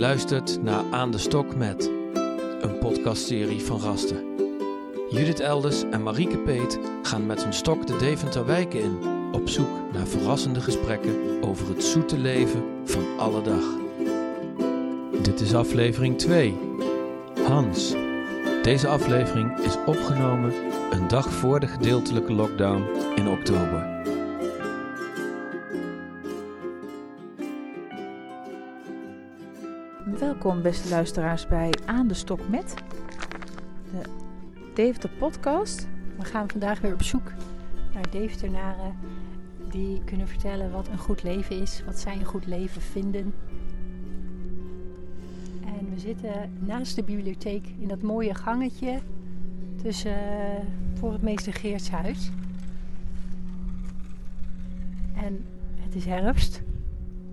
luistert naar Aan de Stok met, een podcastserie van Rasten. Judith Elders en Marieke Peet gaan met hun stok de Deventer wijken in, op zoek naar verrassende gesprekken over het zoete leven van alle dag. Dit is aflevering 2. Hans. Deze aflevering is opgenomen een dag voor de gedeeltelijke lockdown in oktober. Welkom beste luisteraars bij Aan de Stok met de Deventer podcast. We gaan vandaag weer op zoek naar Deventenaren die kunnen vertellen wat een goed leven is, wat zij een goed leven vinden. En we zitten naast de bibliotheek in dat mooie gangetje tussen, voor het meester Geertshuis. En het is herfst.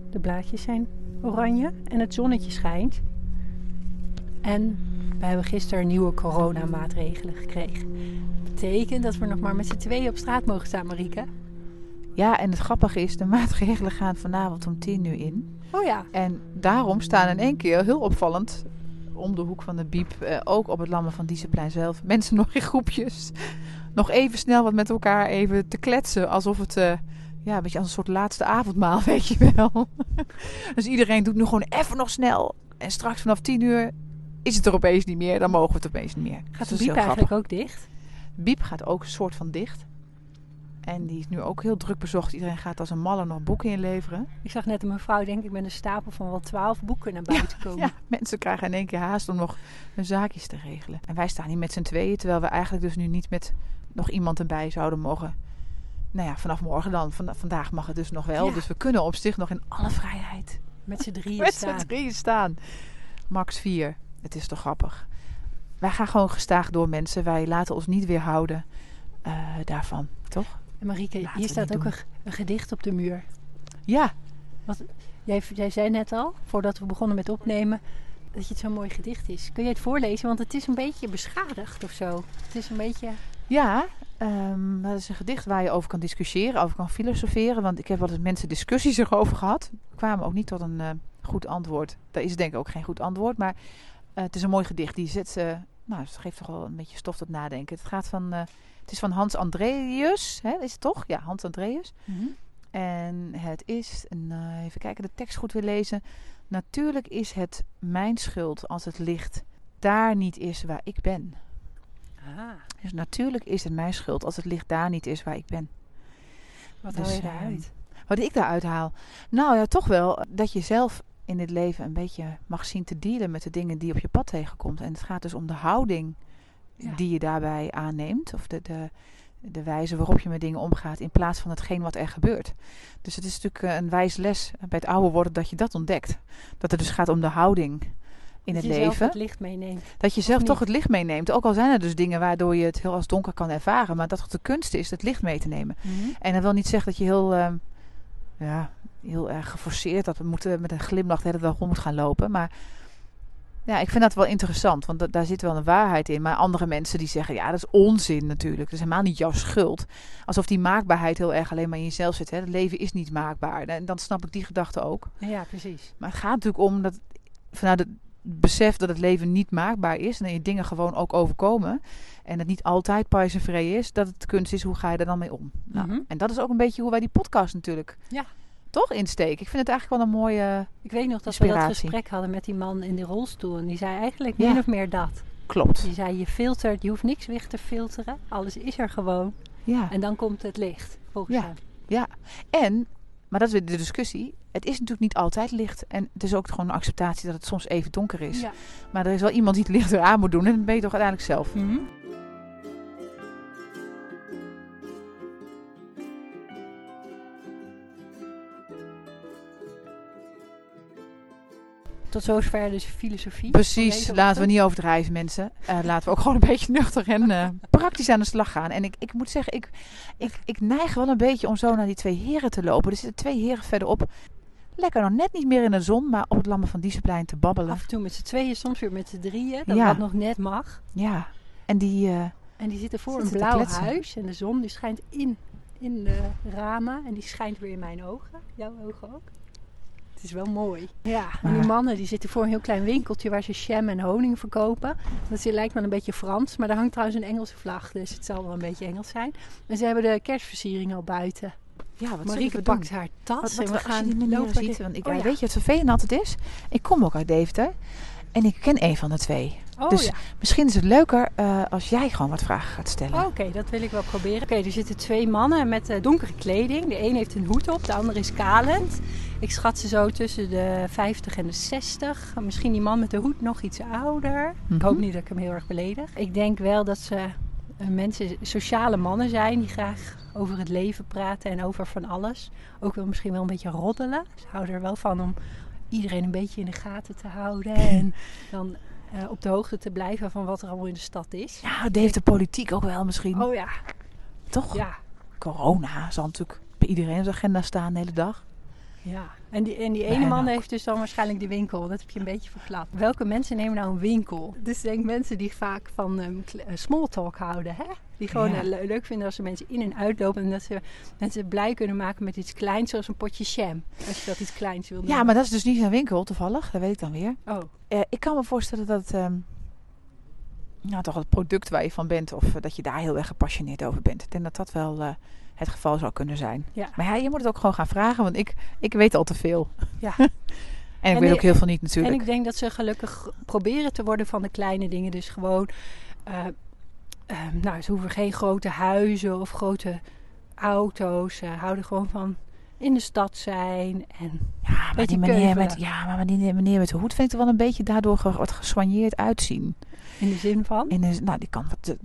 De blaadjes zijn oranje en het zonnetje schijnt. En we hebben gisteren nieuwe coronamaatregelen gekregen. Dat betekent dat we nog maar met z'n tweeën op straat mogen staan, Marieke. Ja, en het grappige is, de maatregelen gaan vanavond om 10 uur in. Oh ja. En daarom staan in één keer, heel opvallend, om de hoek van de biep, eh, ook op het Lammen van Dieseplein zelf, mensen nog in groepjes. Nog even snel wat met elkaar even te kletsen, alsof het... eh, ja, een beetje als een soort laatste avondmaal, weet je wel. dus iedereen doet nu gewoon even nog snel. En straks vanaf 10 uur is het er opeens niet meer. Dan mogen we het opeens niet meer. Gaat de biep eigenlijk ook dicht? Biep gaat ook een soort van dicht. En die is nu ook heel druk bezocht. Iedereen gaat als een malle nog boeken inleveren. Ik zag net een mevrouw, denk ik, met een stapel van wel twaalf boeken naar buiten komen. Ja, mensen krijgen in één keer haast om nog hun zaakjes te regelen. En wij staan hier met z'n tweeën. Terwijl we eigenlijk dus nu niet met nog iemand erbij zouden mogen. Nou ja, vanaf morgen dan. Van, vandaag mag het dus nog wel. Ja. Dus we kunnen op zich nog in alle vrijheid Met z'n drieën met staan. z'n drieën staan. Max 4. Het is toch grappig. Wij gaan gewoon gestaag door mensen. Wij laten ons niet weerhouden eh daarvan. Toch? En Marieke, Laten hier staat ook een, een gedicht op de muur. Ja. Jij, jij zei net al, voordat we begonnen met opnemen, dat je het zo'n mooi gedicht is. Kun je het voorlezen? Want het is een beetje beschadigd of zo. Het is een beetje... Ja. Ehm, dat is een gedicht waar je over kan discussiëren. Over kan filosoferen. Want ik heb wel eens mensen discussies erover gehad. Kwamen ook niet tot een eh, goed antwoord. Daar is denk ik ook geen goed antwoord. Maar eh, het is een mooi gedicht. Die zet, eh, nou, het geeft toch wel een beetje stof tot nadenken. Het gaat van... eh, het is van Hans Andreas, hè, is het toch? Ja, Hans Andreas. En het is, en, eh, even kijken, de tekst goed weer lezen. Natuurlijk is het mijn schuld als het licht daar niet is waar ik ben. Ah, Dus natuurlijk is het mijn schuld als het licht daar niet is waar ik ben. wat Dus, haal je ehm, daaruit? Wat ik daaruit haal? Nou ja, toch wel dat je zelf in dit leven een beetje mag zien te dealen met de dingen die op je pad tegenkomt. En het gaat dus om de houding Ja. die je daarbij aanneemt. Of de, de, de wijze waarop je met dingen omgaat in plaats van hetgeen wat er gebeurt. Dus het is natuurlijk een wijs les bij het oude worden dat je dat ontdekt. Dat het dus gaat om de houding in dat het je zelf leven. het licht meeneemt. Dat je zelf toch het licht meeneemt. Ook al zijn er dus dingen waardoor je het heel als donker kan ervaren. Maar dat het de kunst is het licht mee te nemen. En dat wil niet zeggen dat je heel, ehm, ja, heel erg geforceerd dat we moeten met een glimlach de hele dag rond moet gaan lopen. Maar ja, ik vind dat wel interessant, want da- daar zit wel een waarheid in. Maar andere mensen die zeggen, ja, dat is onzin natuurlijk. Dat is helemaal niet jouw schuld. Alsof die maakbaarheid heel erg alleen maar in jezelf zit. Hè? Het leven is niet maakbaar. En dan snap ik die gedachte ook. Ja, precies. Maar het gaat natuurlijk om dat vanuit het besef dat het leven niet maakbaar is. En dat je dingen gewoon ook overkomen. En het niet altijd en vrij is. Dat het kunst is, hoe ga je er dan mee om? Nou, Mhm. En dat is ook een beetje hoe wij die podcast natuurlijk Ja. toch insteken. Ik vind het eigenlijk wel een mooie... Ik weet nog dat we dat gesprek hadden met die man in die rolstoel. En die zei eigenlijk Ja. min of meer dat. Klopt. Die zei, je filtert, je hoeft niks weg te filteren. Alles is er gewoon. Ja. En dan komt het licht, volgens Ja. hem. ja. En, maar dat is weer de discussie. Het is natuurlijk niet altijd licht. En het is ook gewoon een acceptatie dat het soms even donker is. Ja. Maar er is wel iemand die het licht eraan moet doen. En dat ben je toch uiteindelijk zelf. Mhm. Tot zover dus filosofie. Precies, laten we niet overdrijven mensen. Eh, laten we ook gewoon een beetje nuchter en eh, praktisch aan de slag gaan. En ik, ik moet zeggen, ik, ik, ik neig wel een beetje om zo naar die twee heren te lopen. Er zitten twee heren verderop. Lekker nog net niet meer in de zon, maar op het Lammen van Dieseplein te babbelen. Af en toe met z'n tweeën, soms weer met z'n drieën. Dat Ja. wat nog net mag. Ja, en die... eh, En die zitten voor een blauw huis. En de zon die schijnt in, in de ramen. En die schijnt weer in mijn ogen. Jouw ogen ook. Het is wel mooi. Ja, en die mannen die zitten voor een heel klein winkeltje waar ze jam en honing verkopen. Dat lijkt wel een beetje Frans, maar daar hangt trouwens een Engelse vlag, dus het zal wel een beetje Engels zijn. En ze hebben de kerstversiering al buiten. Ja, wat Marieke pakt haar tas Wat, en we gaan lopen. ziet, want ik, Oh ja, weet je wat vervelend altijd is? Ik kom ook uit Deventer en ik ken een van de twee. Oh dus ja. Misschien is het leuker eh, als jij gewoon wat vragen gaat stellen. Oh, Oké, dat wil ik wel proberen. Oké, er zitten twee mannen met eh, donkere kleding. De een heeft een hoed op, de ander is kalend. Ik schat ze zo tussen de 50 en de 60. Misschien die man met de hoed nog iets ouder. Ik Mhm. hoop niet dat ik hem heel erg beledig. Ik denk wel dat ze eh, mensen, sociale mannen zijn die graag over het leven praten en over van alles. Ook wel misschien wel een beetje roddelen. Ze houden er wel van om iedereen een beetje in de gaten te houden. En dan eh, op de hoogte te blijven van wat er allemaal in de stad is. Ja, het heeft de politiek ook wel misschien. Oh ja, Toch? ja. Corona zal natuurlijk bij iedereen op de agenda staan de hele dag. Ja, en die, en die ene Bijna man ook. heeft dus dan waarschijnlijk de winkel. Dat heb je een beetje verklapt. Welke mensen nemen nou een winkel? Dus ik denk mensen die vaak van ehm, eh, small talk houden. Hè? Die gewoon Ja. eh, le- leuk vinden als ze mensen in en uitlopen. En dat ze mensen blij kunnen maken met iets kleins, zoals een potje jam. Als je dat iets kleins wil Ja, maar dat is dus niet een winkel toevallig. Dat weet ik dan weer. Oh, Eh, ik kan me voorstellen dat ehm, nou, toch het product waar je van bent. Of eh, dat je daar heel erg gepassioneerd over bent. Ik denk dat dat wel het geval zou kunnen zijn. ja. Maar ja, je moet het ook gewoon gaan vragen. Want ik, ik weet al te veel. Ja. en ik En weet ook heel veel niet En natuurlijk. ik denk dat ze gelukkig proberen te worden van de kleine dingen. Dus gewoon, eh, nou, ze hoeven geen grote huizen of grote auto's. Ze houden gewoon van in de stad zijn. En Ja, maar die meneer met, ja, maar die meneer met de hoed vind ik er wel een beetje daardoor ge- wat gesoigneerd uitzien. in de zin van. En is, nou, die kan wat,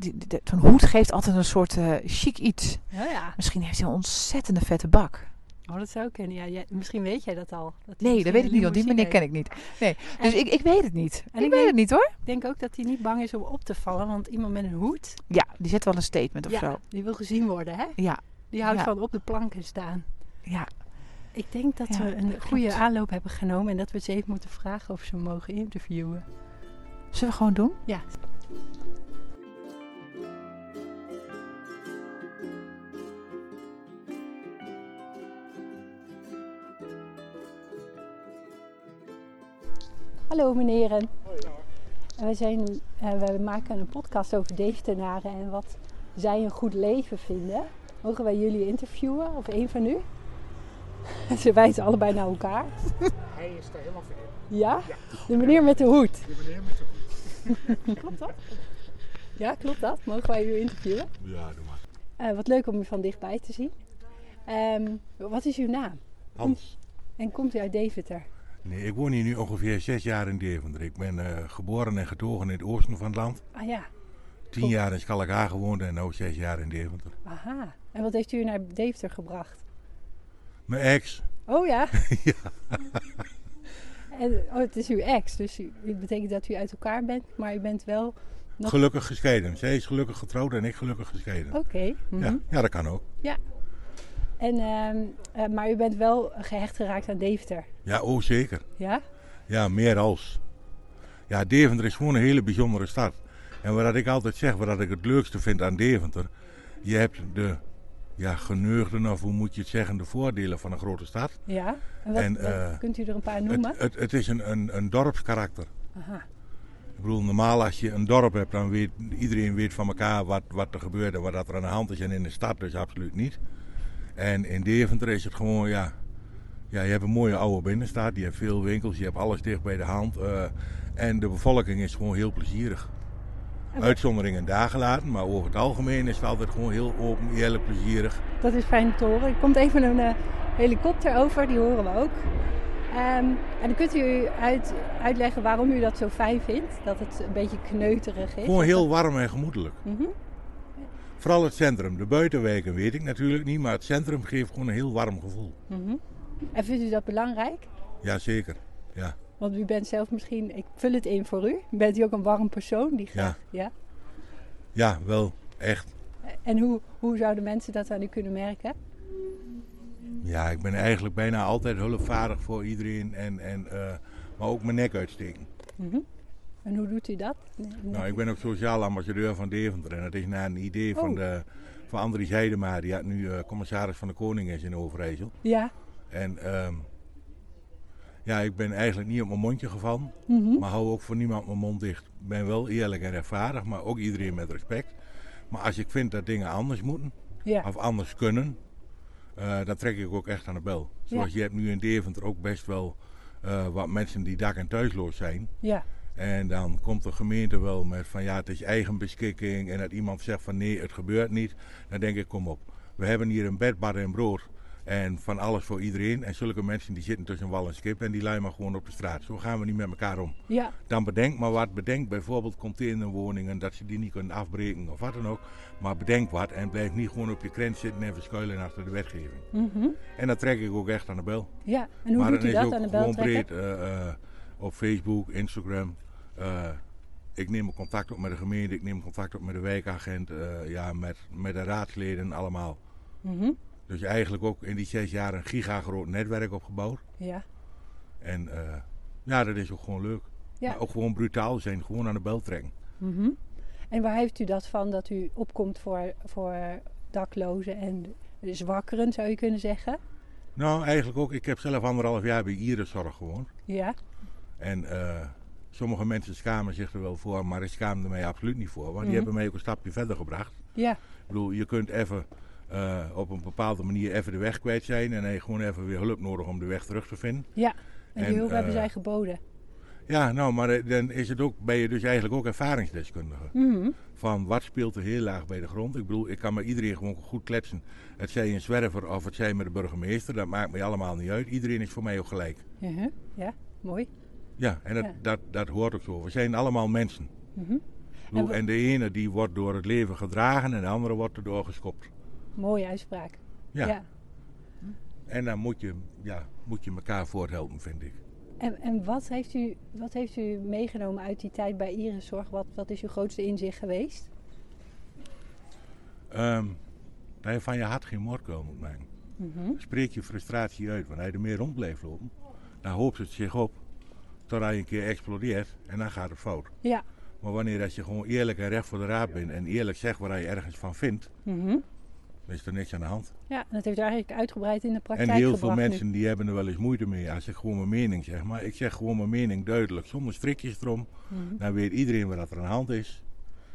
zo'n hoed geeft altijd een soort eh, chic iets. Ja, ja. Misschien heeft hij een ontzettende vette bak. Oh, dat zou kunnen. Ja, jij- misschien weet jij dat al. Dat Nee, dat weet ik niet, want die meneer ken ik niet. Nee, dus En- ik, ik weet het niet. En ik ik weet denk- het niet hoor. Ik denk ook dat hij niet bang is om op te vallen. Want iemand met een hoed, Ja, die zet wel een statement of ja, zo. die wil gezien worden. Hè? Ja, Die houdt Ja. van op de planken staan. ja. Ik denk dat Ja, we een klopt. goede aanloop hebben genomen. En dat we ze even moeten vragen of ze mogen interviewen. Zullen we gewoon doen? Ja. Hallo meneren. En we, zijn, eh, we maken een podcast over Deventenaren en wat zij een goed leven vinden. Mogen wij jullie interviewen of een van u? Ze wijzen allebei naar elkaar. Hij is daar helemaal voor in. Ja? De meneer met de hoed. De meneer met de hoed. Klopt dat? Ja, klopt dat? Mogen wij u interviewen? Ja, doe maar. Eh, wat leuk om u van dichtbij te zien. Ehm, wat is uw naam? Hans. En komt u uit Deventer? Nee, ik woon hier nu ongeveer zes jaar in Deventer. Ik ben eh, geboren en getogen in het oosten van het land. Ah ja, Tien jaar in Schalkhaar gewoond en nu zes jaar in Deventer. aha. En wat heeft u naar Deventer gebracht? Mijn ex, Oh ja? Ja. En, oh, het is uw ex, dus het betekent dat u uit elkaar bent, maar u bent wel... Nog- gelukkig gescheiden. Zij is gelukkig getrouwd en ik gelukkig gescheiden. Oké. mhm. ja, ja, dat kan ook. En, ehm, eh, maar u bent wel gehecht geraakt aan Deventer, Ja, oh zeker. ja? Ja, meer als. Ja, Deventer is gewoon een hele bijzondere stad. En wat ik altijd zeg, wat ik het leukste vind aan Deventer. Je hebt de ja, geneugden, of hoe moet je het zeggen, de voordelen van een grote stad. Ja? En, wat, En, eh, kunt u er een paar noemen? Het, het, het is een, een, een dorpskarakter. Aha. Ik bedoel, normaal als je een dorp hebt, dan weet iedereen weet van elkaar wat, wat er gebeurt en wat dat er aan de hand is. En in de stad dus absoluut niet. En in Deventer is het gewoon, ja, ja je hebt een mooie oude binnenstad. Je hebt veel winkels, je hebt alles dicht bij de hand. eh, en de bevolking is gewoon heel plezierig. Uitzonderingen daar gelaten, maar over het algemeen is het altijd gewoon heel open, eerlijk, plezierig. Dat is fijn te horen. Er komt even een eh, helikopter over, die horen we ook. Ehm, en dan kunt u uit, uitleggen waarom u dat zo fijn vindt. Dat het een beetje kneuterig is. Gewoon heel warm en gemoedelijk. Mhm. Vooral het centrum. De buitenwijken weet ik natuurlijk niet, maar het centrum geeft gewoon een heel warm gevoel. Mhm. En vindt u dat belangrijk? Jazeker, ja. Want u bent zelf misschien, ik vul het in voor u. Bent u ook een warm persoon die graag. Ja. Ja, wel, echt. En hoe, hoe zouden mensen dat aan u kunnen merken? Ja, ik ben eigenlijk bijna altijd hulpvaardig voor iedereen. En, en, eh, maar ook mijn nek uitsteken. Mhm. En hoe doet u dat? Nou, ik ben ook sociaal ambassadeur van Deventer. En dat is naar een idee van, Oh. de, van Andries Heidema. Die had nu eh, commissaris van de Koning is in Overijssel. Ja, En ehm, Ja, ik ben eigenlijk niet op mijn mondje gevallen. Mhm. Maar hou ook voor niemand mijn mond dicht. Ik ben wel eerlijk en rechtvaardig, maar ook iedereen met respect. Maar als ik vind dat dingen anders moeten, Ja. of anders kunnen, eh, dan trek ik ook echt aan de bel. Zoals je hebt nu in Deventer ook best wel eh, wat mensen die dak- en thuisloos zijn. Ja. En dan komt de gemeente wel met van ja, het is eigen beschikking. En dat iemand zegt van nee, het gebeurt niet. Dan denk ik, kom op. We hebben hier een bed, bad en brood. En van alles voor iedereen. En zulke mensen die zitten tussen wal en schip. En die lijmen maar gewoon op de straat. Zo gaan we niet met elkaar om. Ja. Dan bedenk maar wat. Bedenk bijvoorbeeld containerwoningen. Dat ze die niet kunnen afbreken of wat dan ook. Maar bedenk wat. En blijf niet gewoon op je krent zitten en verschuilen achter de wetgeving. Mhm. En dan trek ik ook echt aan de bel. Ja. En hoe maar doet u is dat ook aan de bel gewoon trekken? breed eh, eh, op Facebook, Instagram. Eh, ik neem contact op met de gemeente, ik neem contact op met de wijkagent, eh, ja, met, met de raadsleden allemaal. Mhm. Dus eigenlijk ook in die zes jaar een gigagroot netwerk opgebouwd. Ja. En eh, ja, dat is ook gewoon leuk. Ja. Maar ook gewoon brutaal zijn, gewoon aan de bel trekken. Mhm. En waar heeft u dat van dat u opkomt voor, voor daklozen en zwakkeren, zou je kunnen zeggen? Nou, eigenlijk ook. Ik heb zelf anderhalf jaar bij Ierenzorg gewoond. Ja. En eh, sommige mensen schamen zich er wel voor, maar ik schaamde mij absoluut niet voor. Want Mhm. die hebben mij ook een stapje verder gebracht. Ja. Ik bedoel, je kunt even eh, op een bepaalde manier even de weg kwijt zijn. En dan heb je gewoon even weer hulp nodig om de weg terug te vinden. Ja. En die hulp hebben eh, zij geboden. Ja, nou, maar eh, dan is het ook, ben je dus eigenlijk ook ervaringsdeskundige. Mhm. Van wat speelt er heel laag bij de grond. Ik bedoel, ik kan met iedereen gewoon goed kletsen. Het zij een zwerver of het zij met de burgemeester. Dat maakt mij allemaal niet uit. Iedereen is voor mij ook gelijk. Mhm. Ja, mooi. Ja, en dat, Ja. Dat, dat hoort ook zo. We zijn allemaal mensen. Mhm. Wa- En de ene die wordt door het leven gedragen en de andere wordt erdoor geschopt. Mooie uitspraak. Ja. ja. En dan moet je, ja, moet je elkaar voorthelpen, vind ik. En, en wat, heeft u, wat heeft u meegenomen uit die tijd bij Ierenzorg? Wat, wat is uw grootste inzicht geweest? Ehm, dat je van je hart geen moordkuil moet maken. Mhm. Spreek je frustratie uit. Want als je er meer rond blijft lopen, dan hoopt het zich op totdat je een keer explodeert en dan gaat het fout. Ja. Maar wanneer dat je gewoon eerlijk en recht voor de raad bent en eerlijk zegt waar je ergens van vindt, Mhm. dan is er niks aan de hand. Ja, dat heeft eigenlijk uitgebreid in de praktijk En heel veel nu. mensen die hebben er wel eens moeite mee als ik gewoon mijn mening zeg. Maar ik zeg gewoon mijn mening duidelijk, zonder strikjes erom. Mhm. Dan weet iedereen wat er aan de hand is.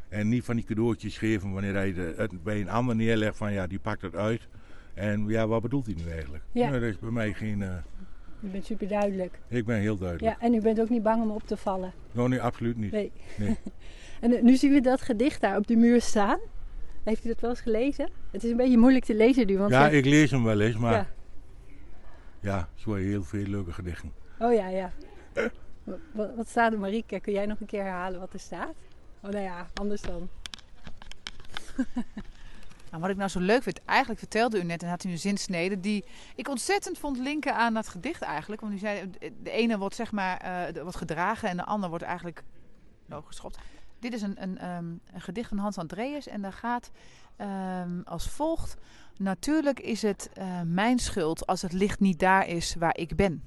En niet van die cadeautjes geven wanneer de- het bij een ander neerlegt van ja, die pakt het uit. En ja, wat bedoelt hij nu eigenlijk? Ja. Nou, dat is bij mij geen... eh, U bent super duidelijk. ik ben heel duidelijk. Ja, en u bent ook niet bang om op te vallen. Nou, nee, absoluut niet. Nee. Nee. en eh, nu zien we dat gedicht daar op de muur staan. Heeft u dat wel eens gelezen? Het is een beetje moeilijk te lezen nu. Want Ja, ja, ik lees hem wel eens, maar ja. ja, zo heel veel leuke gedichten. Oh ja, ja. Wat, wat staat er, Marieke? Kun jij nog een keer herhalen wat er staat? Oh nou ja, anders dan. Nou, wat ik nou zo leuk vind, eigenlijk vertelde u net en had u een zinsnede die ik ontzettend vond linken aan dat gedicht eigenlijk. Want u zei, de ene wordt zeg maar eh, wordt gedragen en de ander wordt eigenlijk nou, geschopt. Dit is een, een, ehm, een gedicht van Hans Andreas en daar gaat ehm, als volgt. Natuurlijk is het eh, mijn schuld als het licht niet daar is waar ik ben.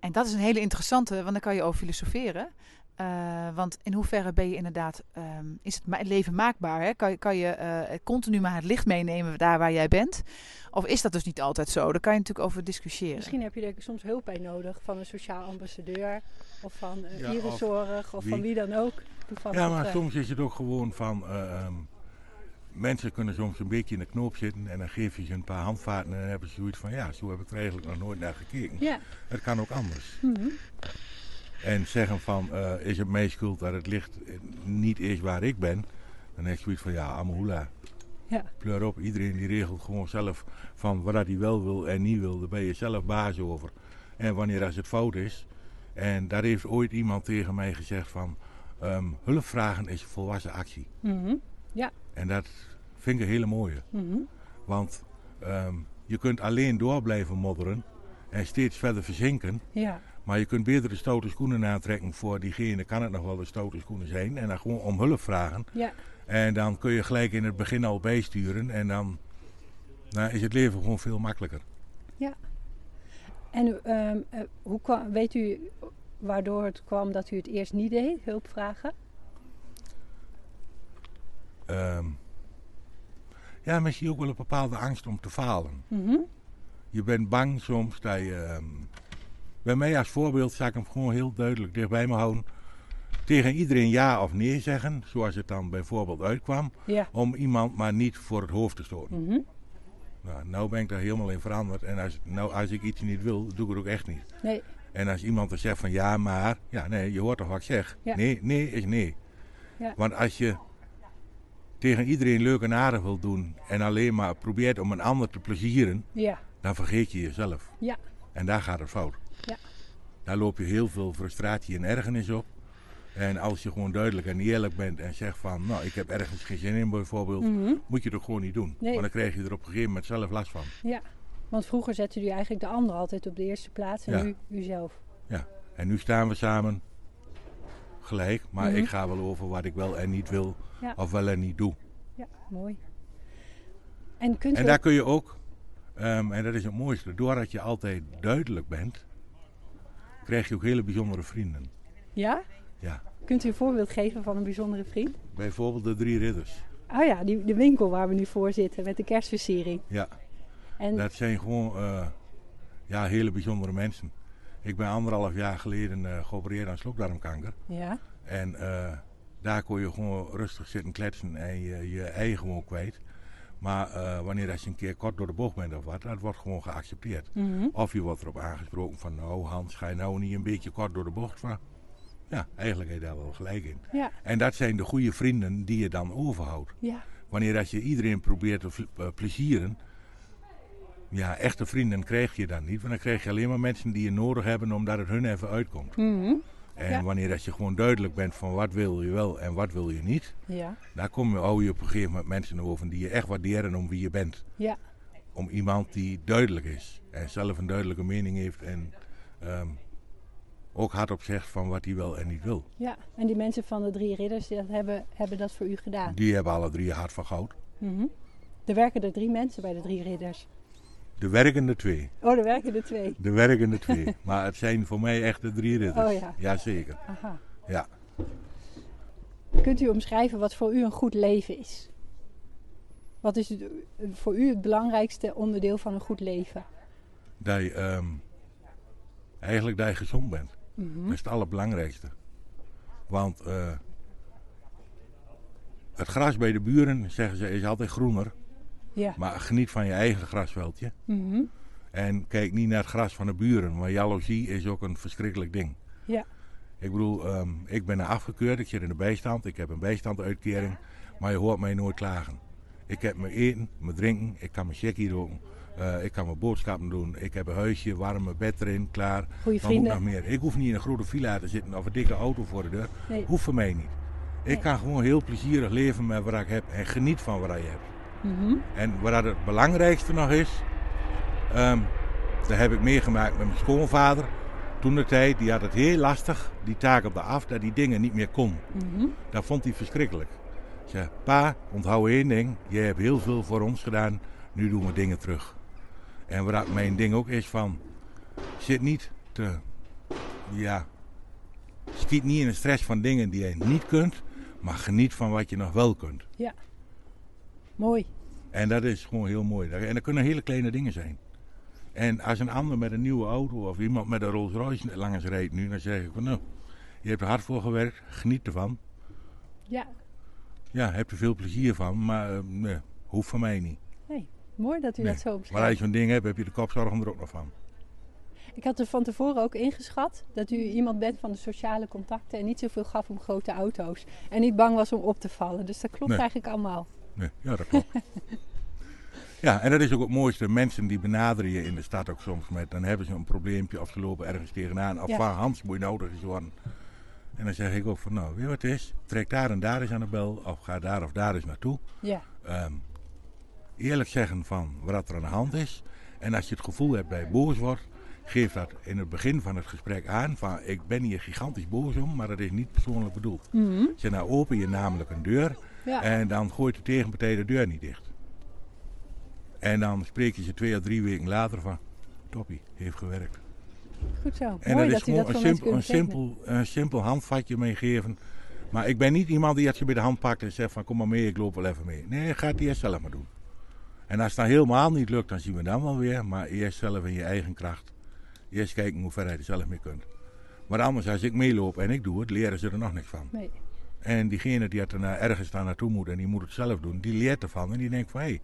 En dat is een hele interessante, want dan kan je over filosoferen. Eh, want in hoeverre ben je inderdaad, ehm, is het ma- leven maakbaar? Hè? Kan je, kan je eh, continu maar het licht meenemen daar waar jij bent? Of is dat dus niet altijd zo? Daar kan je natuurlijk over discussiëren. Misschien heb je er soms hulp bij nodig van een sociaal ambassadeur of van uh, Ja, of, wie. van wie dan ook. Toevallig, Ja, maar soms is het ook gewoon van... eh, ehm, mensen kunnen soms een beetje in de knoop zitten en dan geef je ze een paar handvaten en dan hebben ze zoiets van... Ja, zo heb ik er eigenlijk nog nooit naar gekeken. Ja. Het kan ook anders. Mhm. En zeggen van, eh, is het mijn schuld dat het licht niet is waar ik ben? Dan heb je zoiets van, ja, amahula. Ja. Pleur op, iedereen die regelt gewoon zelf van wat hij wel wil en niet wil. Daar ben je zelf baas over. En wanneer als het fout is. En daar heeft ooit iemand tegen mij gezegd van, ehm, hulp vragen is volwassen actie. Mhm. En dat vind ik een hele mooie. Mhm. Want ehm, je kunt alleen door blijven modderen en steeds verder verzinken. Ja. Maar je kunt beter de stoute schoenen aantrekken voor diegene, kan het nog wel de stoute schoenen zijn. En dan gewoon om hulp vragen. Ja. En dan kun je gelijk in het begin al bijsturen. En dan is het leven gewoon veel makkelijker. En u, ehm, eh, hoe kwam, weet u waardoor het kwam dat u het eerst niet deed, hulp vragen? Ehm, ja, misschien ook wel een bepaalde angst om te falen. Mhm. Je bent bang soms dat je, ehm, Bij mij als voorbeeld zal ik hem gewoon heel duidelijk dichtbij me houden. Tegen iedereen ja of nee zeggen, zoals het dan bijvoorbeeld uitkwam. Ja. Om iemand maar niet voor het hoofd te stoten. Mhm. Nou, nou ben ik daar helemaal in veranderd. En als, nou, als ik iets niet wil, doe ik het ook echt niet. Nee. En als iemand er zegt van ja, maar. Ja, nee, je hoort toch wat ik zeg? Ja. Nee, nee is nee. Ja. Want als je tegen iedereen leuk en aardig wil doen. en alleen maar probeert om een ander te plezieren. Ja. dan vergeet je jezelf. Ja. En daar gaat het fout. Ja. Daar loop je heel veel frustratie en ergernis op. En als je gewoon duidelijk en eerlijk bent en zegt van, nou, ik heb ergens geen zin in bijvoorbeeld, Mhm. moet je het ook gewoon niet doen. Nee. Want dan krijg je er op een gegeven moment zelf last van. Ja. Want vroeger zette u eigenlijk de ander altijd op de eerste plaats en Ja. nu uzelf. En nu staan we samen gelijk, maar Mhm. ik ga wel over wat ik wel en niet wil, Ja. of wel en niet doe. Ja, mooi. En kunt En daar ook- kun je ook, ehm, en dat is het mooiste, doordat je altijd duidelijk bent, krijg je ook hele bijzondere vrienden. Ja? Ja. Kunt u een voorbeeld geven van een bijzondere vriend? Bijvoorbeeld de drie ridders. Oh ja, die, de winkel waar we nu voor zitten met de kerstversiering. Ja. En Dat zijn gewoon eh, ja, hele bijzondere mensen. Ik ben anderhalf jaar geleden eh, geopereerd aan slokdarmkanker. ja, En eh, daar kon je gewoon rustig zitten kletsen en je, je ei gewoon kwijt. Maar eh, wanneer als je een keer kort door de bocht bent of wat, dat wordt gewoon geaccepteerd. Mhm. Of je wordt erop aangesproken van, nou Hans, ga je nou niet een beetje kort door de bocht van? Ja, eigenlijk heb je daar wel gelijk in. ja, En dat zijn de goede vrienden die je dan overhoudt. ja, Wanneer als je iedereen probeert te eh, plezieren, ja, echte vrienden krijg je dan niet. Want dan krijg je alleen maar mensen die je nodig hebben omdat het hun even uitkomt. Mhm. En Ja. wanneer als je gewoon duidelijk bent van wat wil je wel en wat wil je niet, ja, daar kom je, hou je op een gegeven moment mensen over die je echt waarderen om wie je bent. ja, Om iemand die duidelijk is en zelf een duidelijke mening heeft en ehm, ook hardop zegt van wat hij wel en niet wil. ja. En die mensen van de drie ridders die dat hebben, hebben dat voor u gedaan. Die hebben alle drie hart van goud. Mhm. Er werken er drie mensen bij de drie ridders. De werkende twee. Oh, er werken er twee. De werkende twee. maar het zijn voor mij echt de drie ridders. Oh ja. Jazeker. Aha. Ja. Kunt u omschrijven wat voor u een goed leven is? Wat is het- voor u het belangrijkste onderdeel van een goed leven? Dat je, ehm, eigenlijk dat je gezond bent. Mhm. Dat is het allerbelangrijkste. Want eh, het gras bij de buren, zeggen ze, is altijd groener. Ja. Maar geniet van je eigen grasveldje. Mhm. En kijk niet naar het gras van de buren. Want jaloezie is ook een verschrikkelijk ding. Ja. Ik bedoel, ehm, ik ben er afgekeurd. Ik zit in de bijstand. Ik heb een bijstandsuitkering. Maar je hoort mij nooit klagen. Ik heb mijn eten, mijn drinken. Ik kan mijn checkie doen. eh, ik kan mijn boodschappen doen. Ik heb een huisje, warme bed erin, klaar. Goeie moet nog vrienden. meer? Ik hoef niet in een grote villa te zitten of een dikke auto voor de deur. Nee. Hoeft voor mij niet. Ik Nee. kan gewoon heel plezierig leven met wat ik heb. En geniet van wat je hebt. Mhm. En wat het belangrijkste nog is, ehm dat heb ik meegemaakt met mijn schoonvader. Toen de tijd, die had het heel lastig, die taak op de af, dat die dingen niet meer kon. Mhm. Dat vond hij verschrikkelijk. Ik zei, pa, onthoud één ding, jij hebt heel veel voor ons gedaan, nu doen we dingen terug. En wat mijn ding ook is van, zit niet te, ja, schiet niet in de stress van dingen die je niet kunt, maar geniet van wat je nog wel kunt. Mooi. En dat is gewoon heel mooi. En dat kunnen hele kleine dingen zijn. En als een ander met een nieuwe auto of iemand met een Rolls Royce langs rijdt nu, dan zeg ik van nou, je hebt er hard voor gewerkt, geniet ervan. Ja, Ja, heb er veel plezier van, maar eh, nee, hoeft van mij niet. mooi dat u Nee. dat zo Maar als je zo'n ding hebt, heb je de kopzorgen er ook nog van. Ik had er van tevoren ook ingeschat dat u iemand bent van de sociale contacten en niet zoveel gaf om grote auto's. En niet bang was om op te vallen. Dus dat klopt Nee. eigenlijk allemaal. Nee, ja, dat klopt. ja, en dat is ook het mooiste. Mensen die benaderen je in de stad ook soms met, dan hebben ze een probleempje of ze lopen ergens tegenaan. Of Ja. van Hans moet je nodig is worden. En dan zeg ik ook van, nou, weet je wat het is? Trek daar en daar eens aan de bel, of ga daar of daar eens naartoe. Ja, Ehm, eerlijk zeggen van wat er aan de hand is. En als je het gevoel hebt dat je boos wordt, geef dat in het begin van het gesprek aan. Van ik ben hier gigantisch boos om, maar dat is niet persoonlijk bedoeld. Zeg, nou open je namelijk een deur ja. en dan gooit de tegenpartij de deur niet dicht. En dan spreek je ze twee of drie weken later van, toppie, heeft gewerkt. goed zo. En mooi dat is u dat gewoon een simpel, een, simpel, een simpel handvatje meegeven. Maar ik ben niet iemand die het je bij de hand pakt en zegt van kom maar mee, ik loop wel even mee. Nee, gaat die eerst zelf maar doen. En als het dan helemaal niet lukt, dan zien we dan wel weer. Maar eerst zelf in je eigen kracht. Eerst kijken hoe ver je er zelf mee kunt. Maar anders, als ik meeloop en ik doe het, leren ze er nog niks van. Nee. En diegene die het er ergens daar naartoe moet en die moet het zelf doen, die leert ervan en die denkt van hé, hey,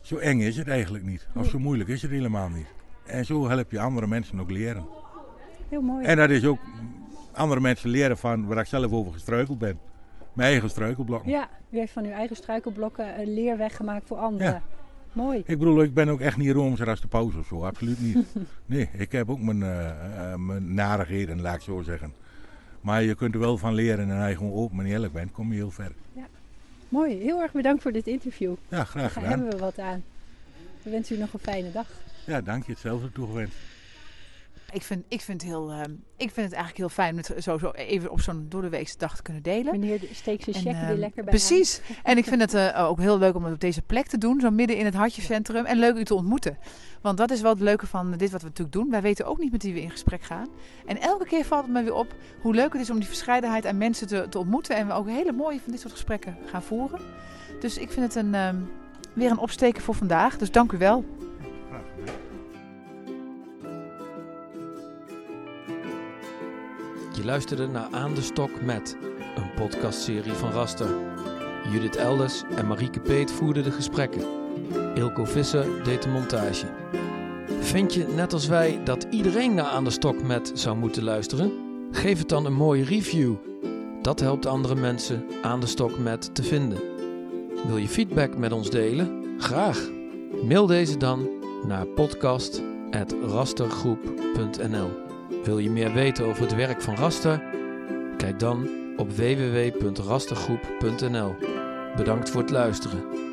zo eng is het eigenlijk niet. Of zo moeilijk is het helemaal niet. En zo help je andere mensen ook leren. Heel mooi. En dat is ook andere mensen leren van waar ik zelf over gestruikeld ben. Mijn eigen struikelblokken. Ja, u heeft van uw eigen struikelblokken een leerweg gemaakt voor anderen. Ja. Mooi. Ik bedoel, ik ben ook echt niet roomser als de pauze of zo, absoluut niet. Nee, ik heb ook mijn, eh, mijn narigheden, laat ik zo zeggen. Maar je kunt er wel van leren en als je gewoon open en eerlijk bent, kom je heel ver. Mooi. Heel erg bedankt voor dit interview. Ja, graag Daar gedaan. hebben we wat aan. We wensen u nog een fijne dag. Ja, dank je. Hetzelfde toegewenst. Ik vind, ik, vind heel, ehm, ik vind het eigenlijk heel fijn om het zo, zo even op zo'n doordeweekse dag te kunnen delen. Meneer steekt zijn check weer ehm, lekker bij Precies. En ik vind het eh, ook heel leuk om het op deze plek te doen, zo midden in het hartjecentrum. En leuk u te ontmoeten. Want dat is wel het leuke van dit wat we natuurlijk doen. Wij weten ook niet met wie we in gesprek gaan. En elke keer valt het me weer op hoe leuk het is om die verscheidenheid aan mensen te, te ontmoeten. En we ook hele mooie van dit soort gesprekken gaan voeren. Dus ik vind het een, ehm, weer een opsteken voor vandaag. Dus dank u wel. Je luisterde naar Aan de Stok met, een podcastserie van Raster. Judith Elders en Marieke Peet voerden de gesprekken. Ilko Visser deed de montage. Vind je, net als wij, dat iedereen naar Aan de Stok met zou moeten luisteren? Geef het dan een mooie review. Dat helpt andere mensen Aan de Stok met te vinden. Wil je feedback met ons delen? Graag. Mail deze dan naar podcast.rastergroep.nl Wil je meer weten over het werk van Raster? Kijk dan op www.rastergroep.nl. Bedankt voor het luisteren.